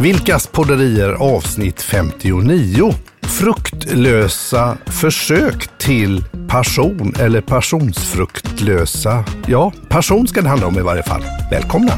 Vilkas podderier avsnitt 59. Fruktlösa försök till passion eller passionsfruktlösa. Ja, passion ska det handla om i varje fall. Välkomna!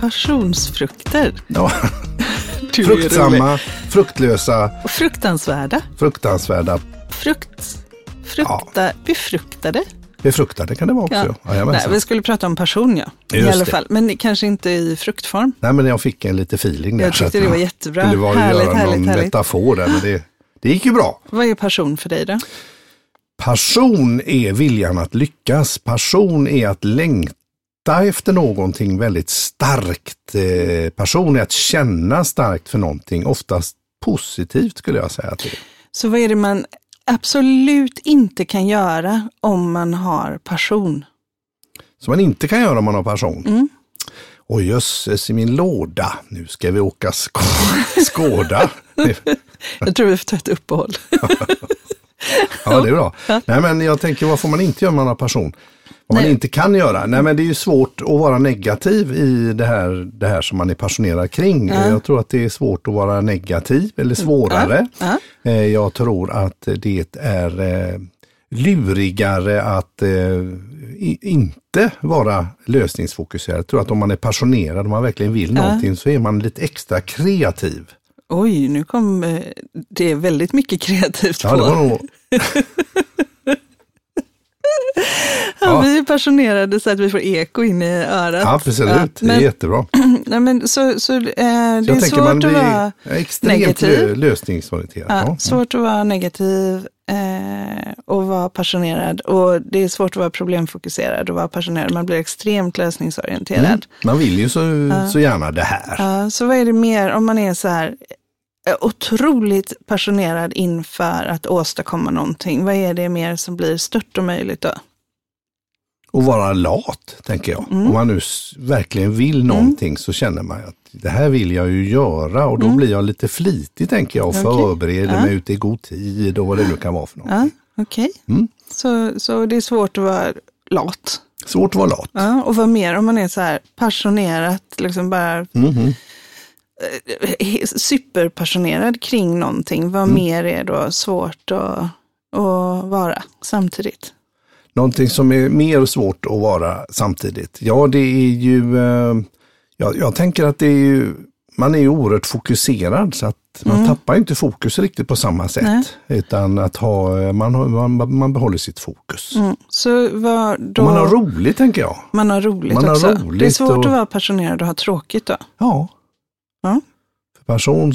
Passionsfrukter. Ja, fruktsamma, fruktlösa, Och fruktansvärda. fruktansvärda, Frukt, frukta, befruktade. Befruktade kan det vara också. Ja. Ja. Nej, vi skulle prata om passion, ja. I alla det. fall. Men kanske inte i fruktform. Nej, men jag fick en lite feeling där. Jag tyckte det var jättebra. skulle vara Härligt, göra härligt, någon härligt. metafor där, men det, det gick ju bra. Vad är passion för dig då? Passion är viljan att lyckas. Passion är att längta efter någonting väldigt starkt. Eh, Passion är att känna starkt för någonting, oftast positivt skulle jag säga. Till. Så vad är det man absolut inte kan göra om man har passion? Som man inte kan göra om man har passion. Mm. Oj jösses i min låda, nu ska vi åka sk- Skåda. Jag tror vi får ta ett uppehåll. Ja, det är bra. Nej, men jag tänker, vad får man inte göra om man har passion? Vad man inte kan göra? Nej, men det är ju svårt att vara negativ i det här, det här som man är passionerad kring. Ja. Jag tror att det är svårt att vara negativ, eller svårare. Ja, Eh, Jag tror att det är eh, lurigare att eh, inte vara lösningsfokuserad. Jag tror att om man är passionerad, om man verkligen vill Ja. någonting, så är man lite extra kreativ. Oj, nu kom det är väldigt mycket kreativt Ja, på. det var nog... Ja. Vi är passionerade så att vi får eko in i örat. Absolut, Ja, det är men, jättebra. nej, men så, så, eh, det är Så tänker svårt man att vara extremt negativ. lö- lösningsorienterad. Ja, Ja. svårt att vara negativ eh, och vara passionerad. Och det är svårt att vara problemfokuserad och vara passionerad. Man blir extremt lösningsorienterad. Mm. Man vill ju så, så gärna det här. Ja, så vad är det mer om man är så här otroligt passionerad inför att åstadkomma någonting? Vad är det mer som blir stört och möjligt då? Och vara lat, tänker jag. Mm. Om man nu verkligen vill någonting så känner man att det här vill jag ju göra och då Mm. blir jag lite flitig, tänker jag, och Okej. förbereder Ja. mig ute i god tid och vad det nu kan vara för något. Ja, Okej, Mm. så, så det är svårt att vara lat. Svårt att vara lat. Ja, och vad mer om man är så här passionerat, liksom bara Mhm. eh, superpassionerad kring någonting. Vad Mm. mer är då svårt att, att vara samtidigt? Någonting som är mer svårt att vara samtidigt. Ja, det är ju, eh, jag, jag tänker att det är ju, man är ju oerhört fokuserad så att man tappar inte fokus riktigt på samma sätt. Mm. Nej. Utan att ha, man, har- man, man behåller sitt fokus. Mm. Så då? Man har roligt tänker jag. Man har roligt Man har också. roligt det är svårt och- att vara passionerad och ha tråkigt då. Ja. Ja. För passion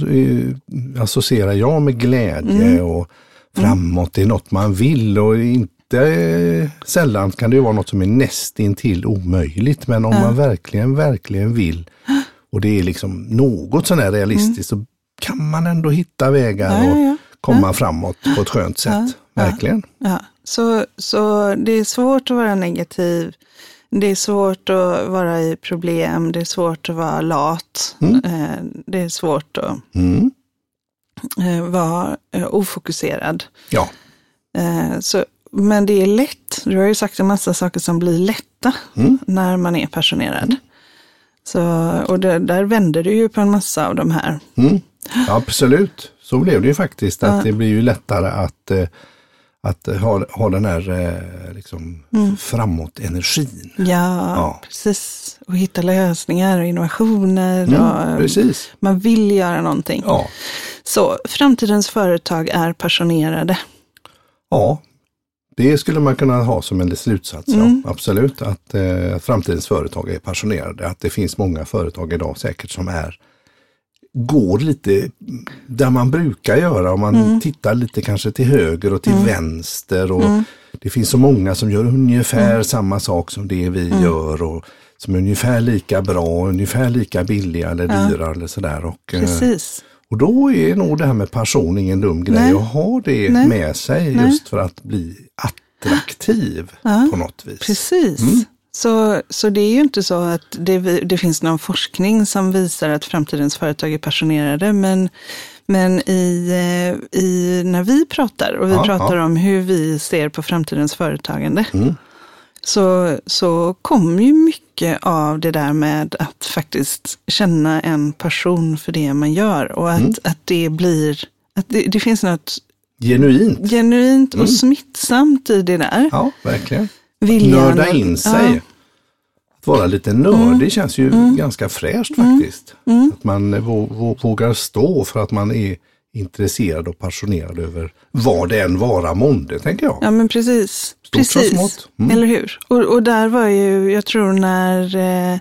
eh, associerar jag med glädje Mm. och framåt. Det är något man vill och inte eh, sällan kan det ju vara något som är nästintill omöjligt. Men om man verkligen, verkligen vill och det är liksom något sånär realistiskt så kan man ändå hitta vägar Mm. Ja, och ja, ja. komma framåt på ett skönt sätt. Verkligen. Ja. Så, så det är svårt att vara negativ. Det är svårt att vara i problem. Det är svårt att vara lat. Eh, Det är svårt att Mm. eh, vara eh, ofokuserad. Ja. Så, men det är lätt. Du har ju sagt en massa saker som blir lätta Mm. när man är passionerad. Så, och det, där vänder du ju på en massa av de här. Mm. Absolut, så blev det ju faktiskt. Att Det blir ju lättare att, att ha, ha den här eh, liksom, framåt-energin. Ja, Ja. precis. Och hitta lösningar och innovationer. Mm, och precis. Man vill göra någonting. Ja. Så framtidens företag är passionerade. ja, det skulle man kunna ha som en slutsats. Mm. Ja, absolut, att eh, framtidens företag är passionerade. Att det finns många företag idag säkert som är går lite där man brukar göra. Om man Mm. tittar lite kanske till höger och till vänster. Och Det finns så många som gör ungefär Mm. samma sak som det vi gör. Och som är ungefär lika bra, ungefär lika billiga eller dyra eller sådär. Och, eh, Precis. och då är nog det här med passion ingen dum grej Nej. att ha det Nej. med sig Nej. just för att bli attraktiv Ja. på något vis. Precis. Så, så det är ju inte så att det, det finns någon forskning som visar att framtidens företag är passionerade, men, men i, eh, i, när vi pratar och vi Ja, pratar ja. om hur vi ser på framtidens företagande, Mm. så, så kommer ju mycket av det där med att faktiskt känna en passion för det man gör och att, Mm. att det blir, att det, det finns något Genuint. genuint och Mm. smittsamt i det där. Ja, verkligen. Viljan Nörda in sig. Ja, Mm. Att vara lite nördig känns ju ganska fräscht faktiskt. Mm. Att man vå- vå- vågar stå för att man är intresserad och passionerad över vad det än vara månde, tänker jag. ja men precis. Stort precis. Mm. Eller hur? Och, och där var ju, jag tror när eh,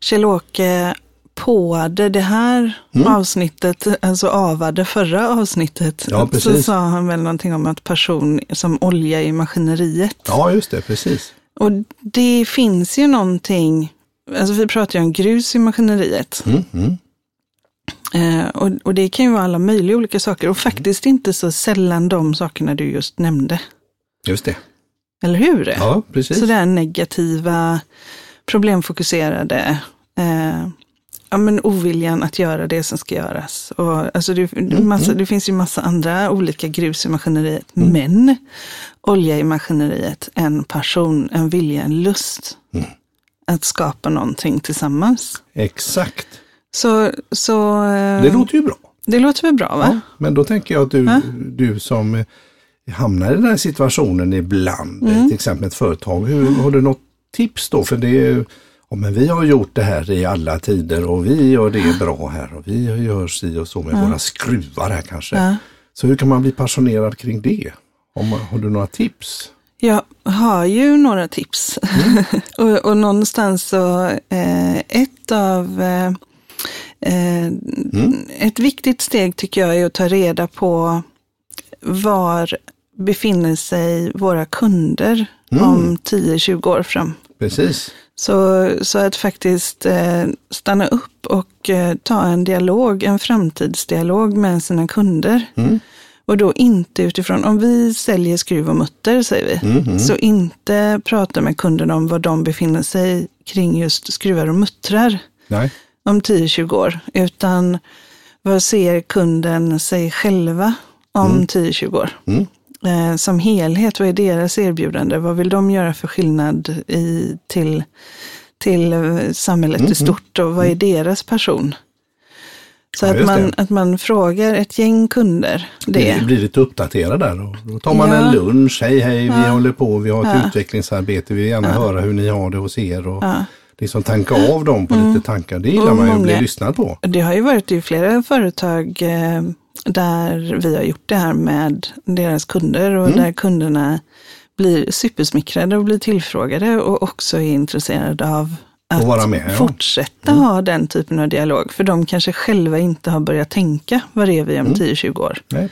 Kjell-Åke påade det här avsnittet, alltså avade förra avsnittet, Mm. Ja, så sa han väl någonting om att person som olja i maskineriet. Ja, just det, precis. Och det finns ju någonting, alltså vi pratar ju om grus i maskineriet. Mm, mm. Eh, och, och det kan ju vara alla möjliga olika saker och faktiskt inte så sällan de sakerna du just nämnde. Just det. Eller hur? Ja, precis. Så det är negativa, problemfokuserade, eh, ja, men oviljan att göra det som ska göras. Och, alltså det, Mm, massa, det finns ju massa andra olika grus i maskineriet, Mm. men olja i maskineriet, en passion, en vilja, en lust Mm. att skapa någonting tillsammans. Exakt. Så, så eh, Det låter ju bra. det låter väl bra va? Ja, men då tänker jag att du, Ja. du som hamnar i den här situationen ibland, Mm. till exempel ett företag, hur, har du något tips då? För det är ju, ja, men vi har gjort det här i alla tider och vi gör det bra här och vi gör si och så med våra skruvar här kanske. Ja. Så hur kan man bli passionerad kring det? Om, har du några tips? Jag har ju några tips. och, och någonstans så, eh, ett av eh, eh, ett viktigt steg tycker jag är att ta reda på var befinner sig våra kunder om 10-20 år fram. Precis. Så, så att faktiskt eh, stanna upp och eh, ta en dialog, en framtidsdialog med sina kunder. Mm. Och då inte utifrån, om vi säljer skruv och mutter säger vi, Mm, så inte prata med kunderna om var de befinner sig kring just skruvar och muttrar Nej. om 10-20 år, utan vad ser kunden sig själva om 10-20 år? Mm. Eh, som helhet, vad är deras erbjudande? Vad vill de göra för skillnad i, till, till eh, samhället Mm, i stort och vad är deras passion? Så Ja, att, man, det. att man frågar ett gäng kunder det. Blir, blir lite uppdaterad där och då tar man Ja. en lunch. Hej hej, vi Ja. håller på, vi har ett utvecklingsarbete, vi vill gärna höra hur ni har det hos er. Och. Liksom tanka av dem på lite tankar, det gillar Och man ju att bli lyssnad på. Det har ju varit i flera företag eh, där vi har gjort det här med deras kunder och Mm. där kunderna blir supersmickrade och blir tillfrågade och också är intresserade av att med, ja. Mm. fortsätta ha den typen av dialog. För de kanske själva inte har börjat tänka, vad är vi om Mm. 10-20 år? Nej.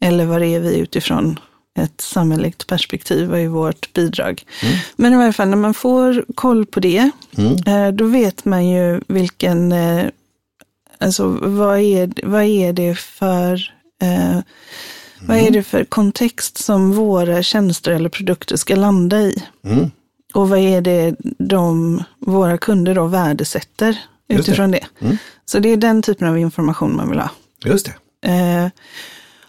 Eller vad är vi utifrån ett samhälleligt perspektiv? Vad är vårt bidrag? Mm. Men i varje fall när man får koll på det, Mm. eh, då vet man ju vilken, eh, alltså vad är, vad är det för eh, vad Mm. är det för kontext som våra tjänster eller produkter ska landa i? Mm. Och vad är det de, våra kunder då värdesätter Just det. utifrån det? Mm. Så det är den typen av information man vill ha. Just det. Eh,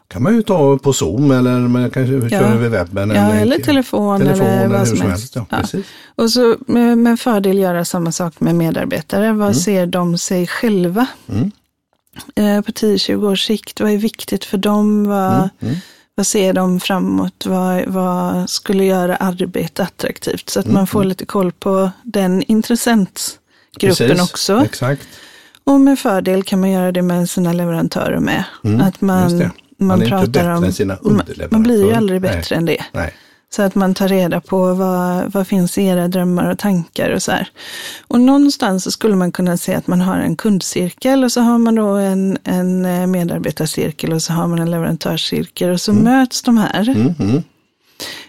kan man ju ta på Zoom eller man kanske köra över webben. Ja, eller telefon, telefon eller vad hur som helst. helst. Ja, Ja. Och så med, med fördel göra samma sak med medarbetare. Vad Mm. ser de sig själva? Mm. Eh, på 10-20 års sikt, vad är viktigt för dem? Vad, Mm. vad ser de framåt? Vad, vad skulle göra arbete attraktivt? Så att man får lite koll på den intressentgruppen Mm. Precis. också. Exakt. Och med fördel kan man göra det med sina leverantörer med. Mm, Att man. Man, är inte pratar bättre om... än sina underleverantörer. man blir ju aldrig Nej. bättre än det. Nej. Så att man tar reda på vad, vad finns i era drömmar och tankar och så här. Och någonstans så skulle man kunna se att man har en kundcirkel och så har man då en, en eh, medarbetarcirkel och så har man en leverantörscirkel och så möts de här. Mm. Mm.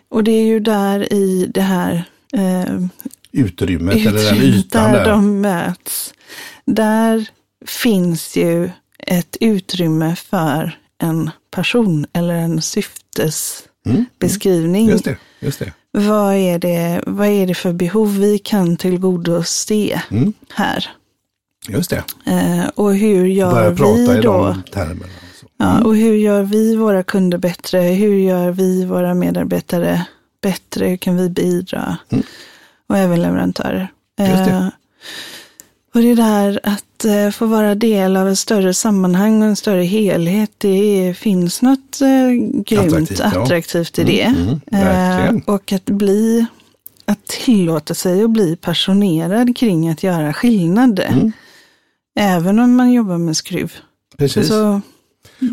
Och det är ju där i det här eh, Utrymmet eller den utrymmet ytan där där. de möts. Där finns ju ett utrymme för en passion eller en syftesbeskrivning. Mm. Just det. Just det. Vad är det, vad är det för behov vi kan tillgodose Mm. här? Just det. Eh, och hur gör Börja prata vi i då? de termerna. Alltså. Ja, och hur gör vi våra kunder bättre? Hur gör vi våra medarbetare bättre? Hur kan vi bidra? Mm. Och även leverantörer. Just det. Och det där att eh, få vara del av ett större sammanhang och en större helhet, det finns något eh, grymt Attraktivt, ja. attraktivt i Mm, det. mm. Eh, och att bli, att tillåta sig att bli passionerad kring att göra skillnad. Mm. Även om man jobbar med skruv. Precis. Så,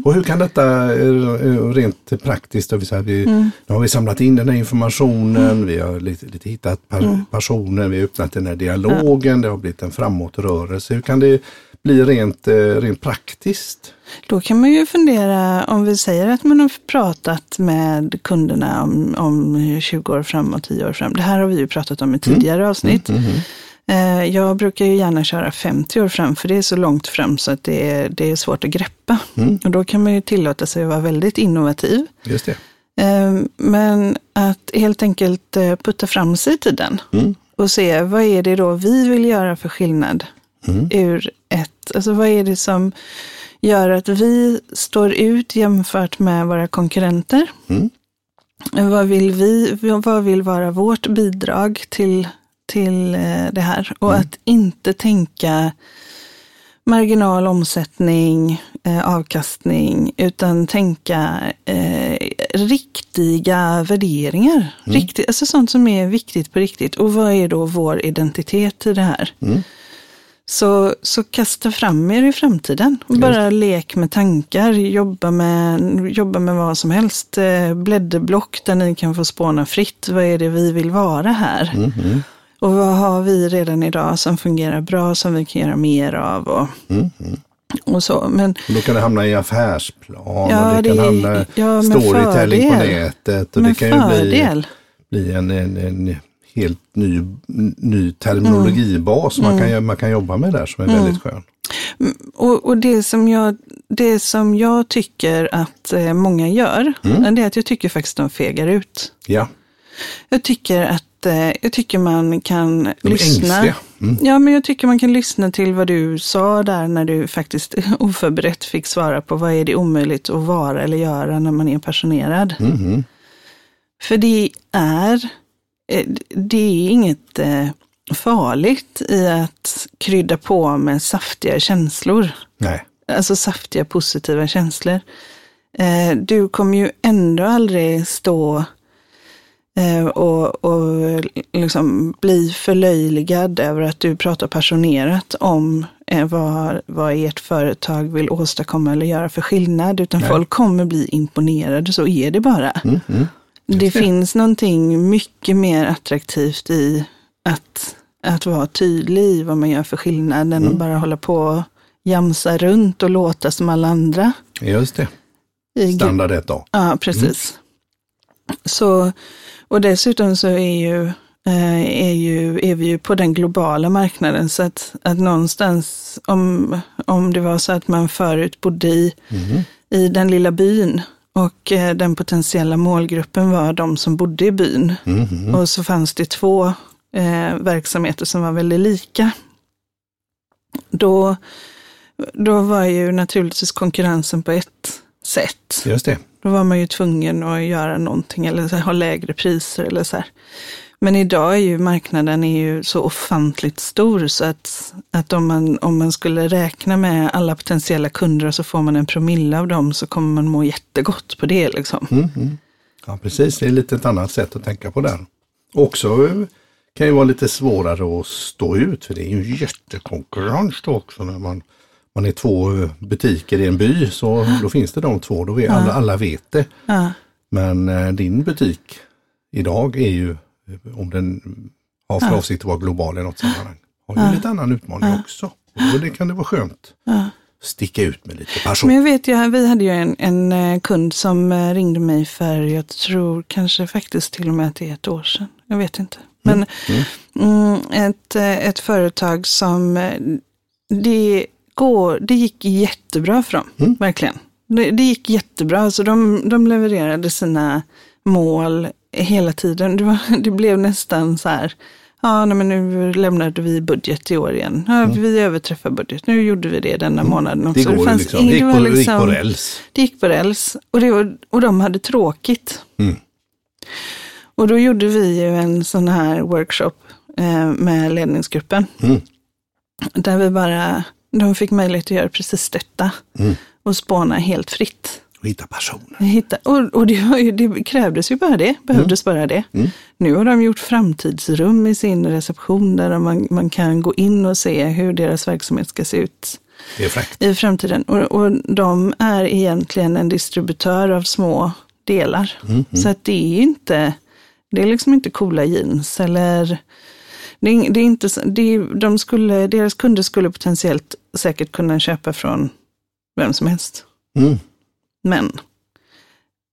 Och hur kan detta eh, rent praktiskt, vi, så här, vi, Mm. nu har vi samlat in den här informationen, vi har lite, lite hittat per, Mm. personer, vi har öppnat den här dialogen, det har blivit en framåtrörelse. Hur kan det bli rent, eh, rent praktiskt? Då kan man ju fundera, om vi säger att man har pratat med kunderna om, om 20 år fram och 10 år fram. Det här har vi ju pratat om i tidigare avsnitt. Eh, Jag brukar ju gärna köra 50 år fram, för det är så långt fram så att det är, det är svårt att greppa. Mm. Och då kan man ju tillåta sig att vara väldigt innovativ. Just det. Eh, Men att helt enkelt eh, putta fram sig i tiden Mm. och se vad är det då vi vill göra för skillnad Mm. ur ett, alltså vad är det som gör att vi står ut jämfört med våra konkurrenter? Mm. Vad vill vi, vad vill vara vårt bidrag till, till eh, det här? Och Mm. att inte tänka marginal omsättning, eh, avkastning, utan tänka eh, riktiga värderingar. Mm. Riktigt, alltså sånt som är viktigt på riktigt. Och vad är då vår identitet i det här? Mm. Så, så kasta fram er i framtiden. Bara lek med tankar, jobba med, jobba med vad som helst. Eh, Blädderblock där ni kan få spåna fritt. Vad är det vi vill vara här? Mhm. Och vad har vi redan idag som fungerar bra, som vi kan göra mer av och, Mhm. och så. Men Då kan det hamna i affärsplan Ja, och det kan det- hamna ja, storytelling på nätet. Och det kan ju bli, bli en, en, en helt ny, ny terminologibas man, kan, man kan jobba med där som är väldigt skön. Och, och det, som jag, det som jag tycker att eh, många gör, det är att jag tycker faktiskt de fegar ut. Ja, Jag tycker att eh, jag tycker man kan lyssna. Mm. Ja, men jag tycker man kan lyssna till vad du sa där när du faktiskt oförberett fick svara på vad är det omöjligt att vara eller göra när man är passionerad. Mhm. För det är, eh, det är inget eh, farligt i att krydda på med saftiga känslor. Nej, Alltså saftiga positiva känslor. Eh, du kommer ju ändå aldrig stå och, och liksom bli förlöjligad över att du pratar passionerat om eh, vad, vad ert företag vill åstadkomma eller göra för skillnad. Utan Nej. folk kommer bli imponerade, så är det bara. mm, mm. Det det. finns någonting mycket mer attraktivt i att, att vara tydlig i vad man gör för skillnad än Mm. att bara hålla på och jamsa runt och låta som alla andra. just det. Standard 1A. Ja, precis. Så, och dessutom så är, ju, eh, är, ju, är vi ju på den globala marknaden så att, att någonstans om, om det var så att man förut bodde i, Mhm. i den lilla byn och eh, den potentiella målgruppen var de som bodde i byn. Mhm. Och så fanns det två eh, verksamheter som var väldigt lika. Då, då var ju naturligtvis konkurrensen på ett sätt. Just det. Då var man ju tvungen att göra någonting eller här, ha lägre priser eller så här. Men idag är ju marknaden är ju så ofantligt stor så att, att om, man, om man skulle räkna med alla potentiella kunder och så får man en promille av dem så kommer man må jättegott på det liksom. Mm, mm. Ja, precis. Det är lite ett annat sätt att tänka på där. Också kan ju vara lite svårare att stå ut för det är ju en jättekonkurrens då också när man, man är två butiker i en by så då finns det de två, då vet, alla, alla vet det. Men eh, din butik idag är ju, eh, om den har för avsikt att vara global i något sammanhang, har ju en lite annan utmaning också. Och det kan det vara skönt. Sticka ut med lite passion. Men jag vet ju, vi hade ju en, en eh, kund som eh, ringde mig för, jag tror kanske faktiskt till och med att det är ett år sedan. Jag vet inte. Men mm, ett, eh, ett företag som, det, går, det gick jättebra för dem, verkligen. Det, det gick jättebra, så de, de levererade sina mål hela tiden. Det, var, det blev nästan så här, ja nej, men nu lämnade vi budget i år igen. Ja, Vi överträffar budget, nu gjorde vi det denna månaden också. Det går ju liksom, ing- det gick på, det gick liksom- på räls. det gick på räls och, det var, och de hade tråkigt. Mm. Och då gjorde vi ju en sån här workshop eh, med ledningsgruppen. Mm. Där vi bara, de fick möjlighet att göra precis detta. Mm. Och spåna helt fritt. Och hitta personer. Hitta, och och det, det krävdes ju bara det, behövdes bara det. Mm. Nu har de gjort framtidsrum i sin reception där man, man kan gå in och se hur deras verksamhet ska se ut i framtiden. Och, och de är egentligen en distributör av små delar. Så att det är inte, det är liksom inte coola jeans eller det är, det är inte, det de skulle, deras kunder skulle potentiellt säkert kunna köpa från vem som helst. Mm. Men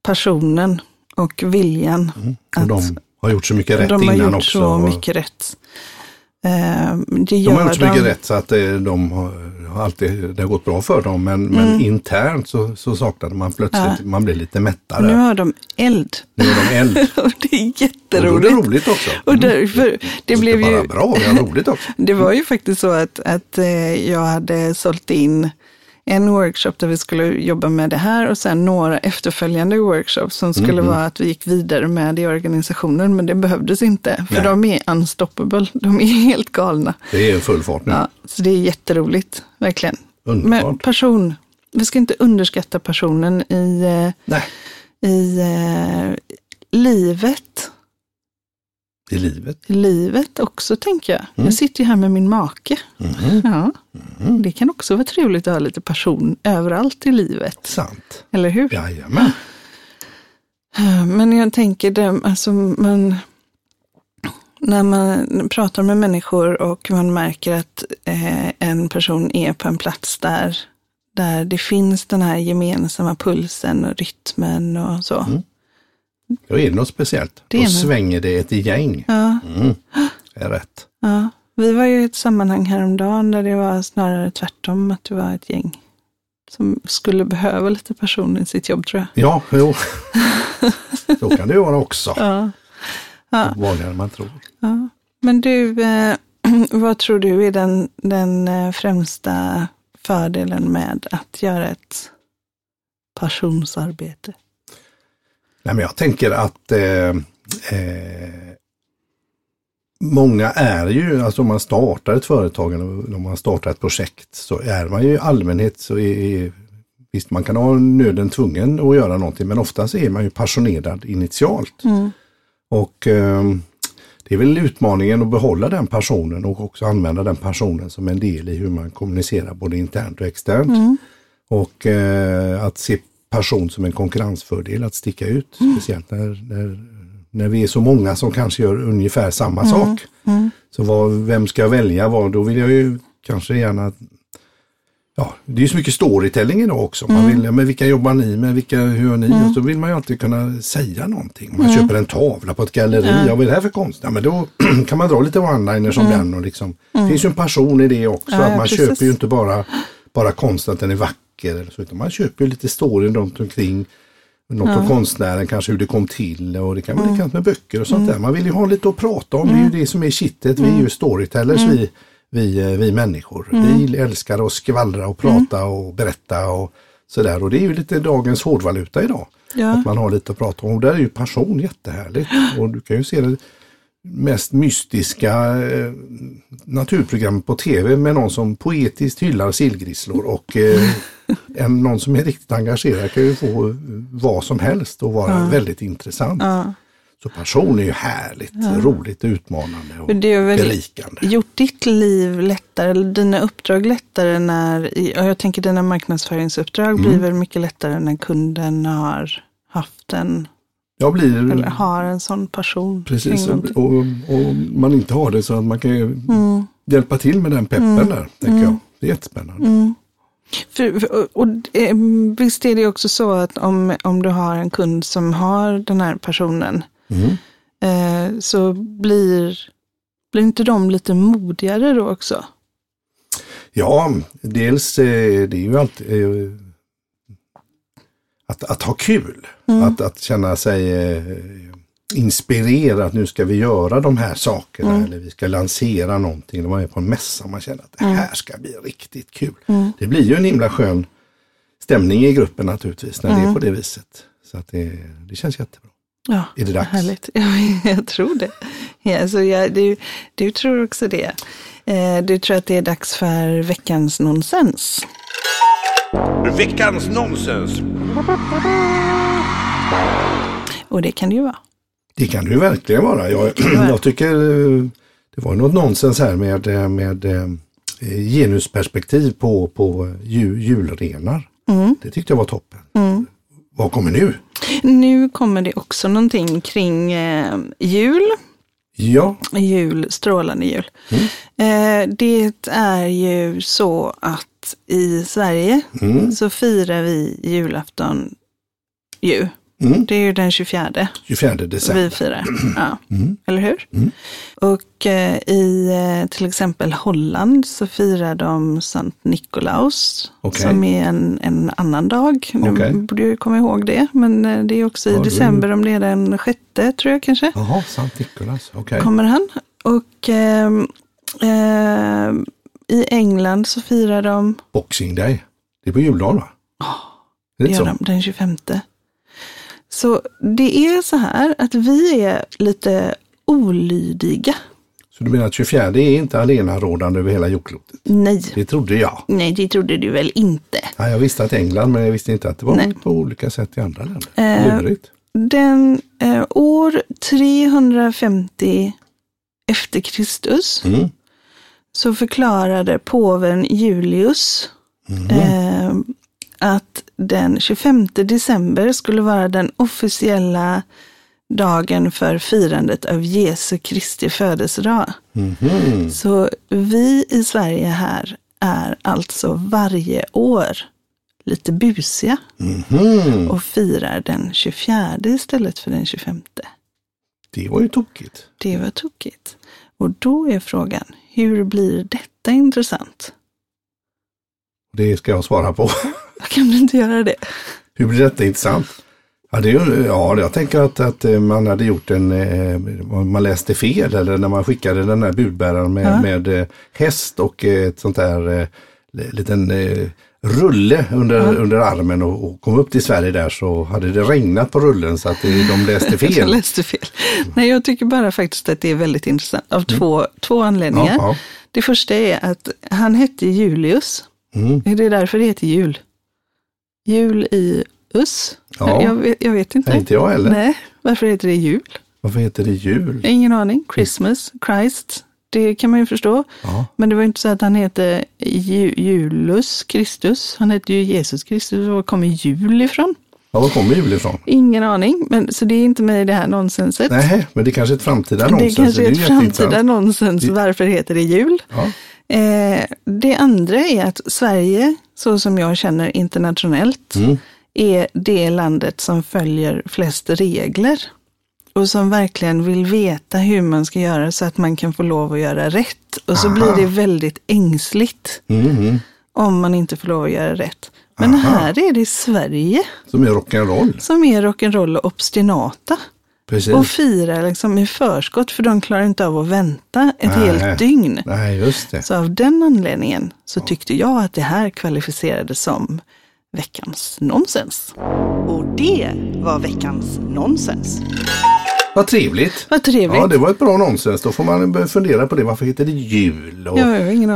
passionen och viljan Och de har gjort så mycket rätt de har innan gjort också. så mycket rätt. Eh, det de gör har gjort så mycket de. rätt så att eh, de har, har alltid, det har gått bra för dem. Men, men internt så, så saknade man plötsligt, Mm. Ja. man blev lite Nu mättare. har de eld. Nu är de eld. det är Och då är jätteroligt. det roligt också. Och därför, det Så blev ju, bara bra, det är roligt också. det var ju faktiskt så att, att eh, jag hade sålt in en workshop där vi skulle jobba med det här och sen några efterföljande workshops som skulle vara att vi gick vidare med i organisationen, men det behövdes inte, för Nej. de är unstoppable, de är helt galna. Det är full fart nu. Ja, så det är jätteroligt, verkligen. Men Underbart. person, vi ska inte underskatta personen i, eh, Nej, i eh, livet. I livet. I livet också tänker jag. Mm. Jag sitter ju här med min make. Mhm. Ja, det kan också vara trevligt att ha lite person överallt i livet. Sant. Eller hur? Jajamän. Men jag tänker, det, alltså man, när man pratar med människor och man märker att eh, en person är på en plats där, där det finns den här gemensamma pulsen och rytmen och så. Då är det något speciellt. Det Då svänger det ett gäng. Ja, Mm. Det är rätt. ja. Vi var ju i ett sammanhang häromdagen där det var snarare tvärtom, att det var ett gäng som skulle behöva lite person i sitt jobb tror jag. Ja, jo. Så kan det ju vara också. Ja. Ja. Vanligare än man tror. Ja. Men du, eh, vad tror du är den, den eh, främsta fördelen med att göra ett passionsarbete? Nej, men jag tänker att eh, eh, många är ju, alltså om man startar ett företag eller om man startar ett projekt så är man ju i allmänhet så är, visst man kan ha nöden tvungen att göra någonting men oftast är man ju passionerad initialt. Mm. Och eh, det är väl utmaningen att behålla den personen och också använda den personen som en del i hur man kommunicerar både internt och externt. Mm. Och eh, att se person som en konkurrensfördel, att sticka ut. Mm. Speciellt när, när, när vi är så många som kanske gör ungefär samma sak. Mm. Så vad, vem ska jag välja? Vad, då vill jag ju kanske gärna Ja, det är ju så mycket storytelling idag också. Man Mm. vill, men vilka jobbar ni med? Vilka, hur gör ni? Och så vill man ju alltid kunna säga någonting. Om man Mm. köper en tavla på ett galleri, ja. vad är det här för konst? Ja, men då kan man dra lite one-liner som den. Och liksom, Det finns ju en passion i det också. Mm. Ja, att man precis. köper ju inte bara, bara konst att den är vacker. Eller så, utan man köper ju lite story runt omkring. Något om konstnären, kanske hur det kom till och det kan vara likadant med böcker och sånt där. Man vill ju ha lite att prata om, det är ju det som är kittet. Vi är ju storytellers vi, vi, eh, vi människor. Vi älskar att skvallra och prata och berätta och sådär. Och det är ju lite dagens hårdvaluta idag. Ja. Att man har lite att prata om. Och där är ju passion jättehärligt. Och du kan ju se det mest mystiska eh, naturprogram på tv med någon som poetiskt hyllar sillgrisslor och eh, en, någon som är riktigt engagerad kan ju få vad som helst och vara väldigt intressant. Ja. Så passion är ju härligt, roligt, utmanande och det är väl berikande. gjort ditt liv lättare, eller dina uppdrag lättare när, och jag tänker dina marknadsföringsuppdrag Mm. blir väl mycket lättare när kunden har haft en, Jag blir eller har en sån passion. Mm. precis och, och man inte har det så att man kan ju Mm. hjälpa till med den peppen där, tänker jag. Det är jättespännande. Mm. För, och, och eh, visst är det också så att om, om du har en kund som har den här personen Mm. eh, så blir, blir inte de lite modigare då också? Ja, dels eh, det är ju alltid eh, att, att ha kul. Att, att känna sig inspirerad att nu ska vi göra de här sakerna eller vi ska lansera någonting. När man är på en mässa och man känner att det här ska bli riktigt kul. Det blir ju en himla skön stämning i gruppen naturligtvis när det är på det viset. Så att det, det känns jättebra. Ja, Är det dags? Härligt. Ja, jag tror det. Ja, så jag, du, du tror också det. Eh, du tror att det är dags för veckans nonsens. Veckans nonsens. Och det kan det ju vara. Det kan det ju verkligen vara. Jag, jag tycker eh, det var något nonsens här med, eh, med eh, genusperspektiv på, på jul, julrenar. Mm. Det tyckte jag var toppen. Vad kommer nu? Nu kommer det också någonting kring eh, jul. Ja, Jul, strålande jul. Eh, det är ju så att i Sverige så firar vi julafton ju. Mm. Det är ju den 24. 24 december. vi firar. Ja. Eller hur? Och eh, i eh, till exempel Holland så firar de Sankt Nikolaus. Okej. Som är en, en annan dag. Nu Okej. borde jag komma ihåg det. Men eh, det är också i Ja, december, om det är den sjätte tror jag kanske. Jaha, Sankt Nikolas. Okej. Kommer han. Och ehm, ehm, i England så firar de, Boxing Day. Det är på juldagen va? Det det gör så? de den 25. Så det är så här att vi är lite olydiga. Så du menar att 24 är inte allenarådande över hela jordklotet? Nej. Det trodde jag. Nej, det trodde du väl inte. Ja, jag visste att England, men jag visste inte att det var Nej. på olika sätt i andra länder. Eh, Lurigt. Den eh, år 350 efter Kristus Mm. så förklarade påven Julius eh, att den 25 december skulle vara den officiella dagen för firandet av Jesu Kristi födelsedag. Mhm. Så vi i Sverige här är alltså varje år lite busiga Mhm. och firar den 24 istället för den 25. Det var ju tokigt. Det var tokigt. Och då är frågan, hur blir detta intressant? Det ska jag svara på. Kan du inte göra det? Hur blir detta intressant? Ja, det är, ja, jag tänker att, att eh, man hade gjort en, eh, man läste fel eller när man skickade den här budbäraren med, Ja. med eh, häst och ett sånt där liten rulle under, under armen och, och kom upp till Sverige där så hade det regnat på rullen så att det, de läste fel. läste fel. Nej, jag tycker bara faktiskt att det är väldigt intressant av två, två anledningar. Mm. Ja, ja. Det första är att han hette Julius. Mm. Är det därför det heter jul? Jul i us? Ja. Jag, vet, jag vet inte. Nej, inte jag heller. Nej, varför heter det jul? Varför heter det jul? Ingen aning. Christmas, Christ, det kan man ju förstå. Ja. Men det var inte så att han heter Ju- Julus Kristus. Han heter ju Jesus Kristus. Var kommer jul ifrån? Ja, var kommer jul ifrån? Ingen aning, men så det är inte med i det här nonsenset. Nej, men det är kanske är ett framtida det nonsens. kanske är ett framtida nonsens. Varför heter det jul? Ja. Eh, det andra är att Sverige, så som jag känner internationellt, Mm. är det landet som följer flest regler. Och som verkligen vill veta hur man ska göra så att man kan få lov att göra rätt. Och så Aha. blir det väldigt ängsligt Mhm. om man inte får lov att göra rätt. Men Aha. här är det Sverige Som är rock'n'roll. som är rock'n'roll och obstinata. Precis. Och firar liksom i förskott för de klarar inte av att vänta ett Nej. helt dygn. Nej, just det. Så av den anledningen så tyckte jag att det här kvalificerades som veckans nonsens. Och det var veckans nonsens. Vad trevligt. Vad trevligt. Ja, det var ett bra nonsens. Då får man fundera på det. Varför heter det jul? Och Ja,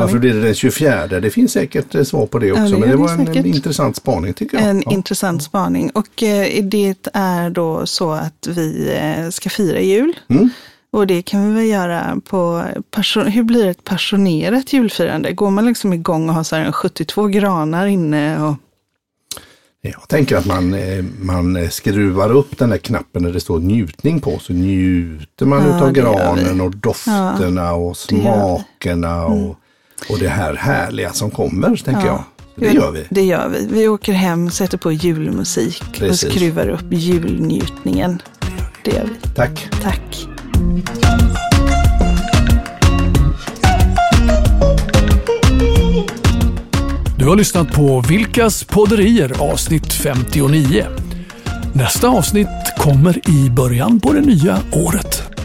varför blir det den 24? Det finns säkert eh, svar på det också. det men det var en, en intressant spaning tycker jag. En ja. intressant spaning. Och eh, det är då så att vi eh, ska fira jul. Mm. Och det kan vi väl göra på, hur blir ett passionerat julfirande? Går man liksom igång och har så här en 72 granar inne? Och, Jag tänker att man, eh, man skruvar upp den där knappen där det står njutning på. Så njuter man Ja, det gör granen vi. och dofterna och det gör vi. Mm. smakerna och, och det här härliga som kommer, tänker jag. Så det gör vi. Det gör vi. Vi åker hem, sätter på julmusik Precis. och skruvar upp julnjutningen. Det gör vi. Tack. Tack. Du har lyssnat på Vilkas podderier avsnitt 59. Nästa avsnitt kommer i början på det nya året.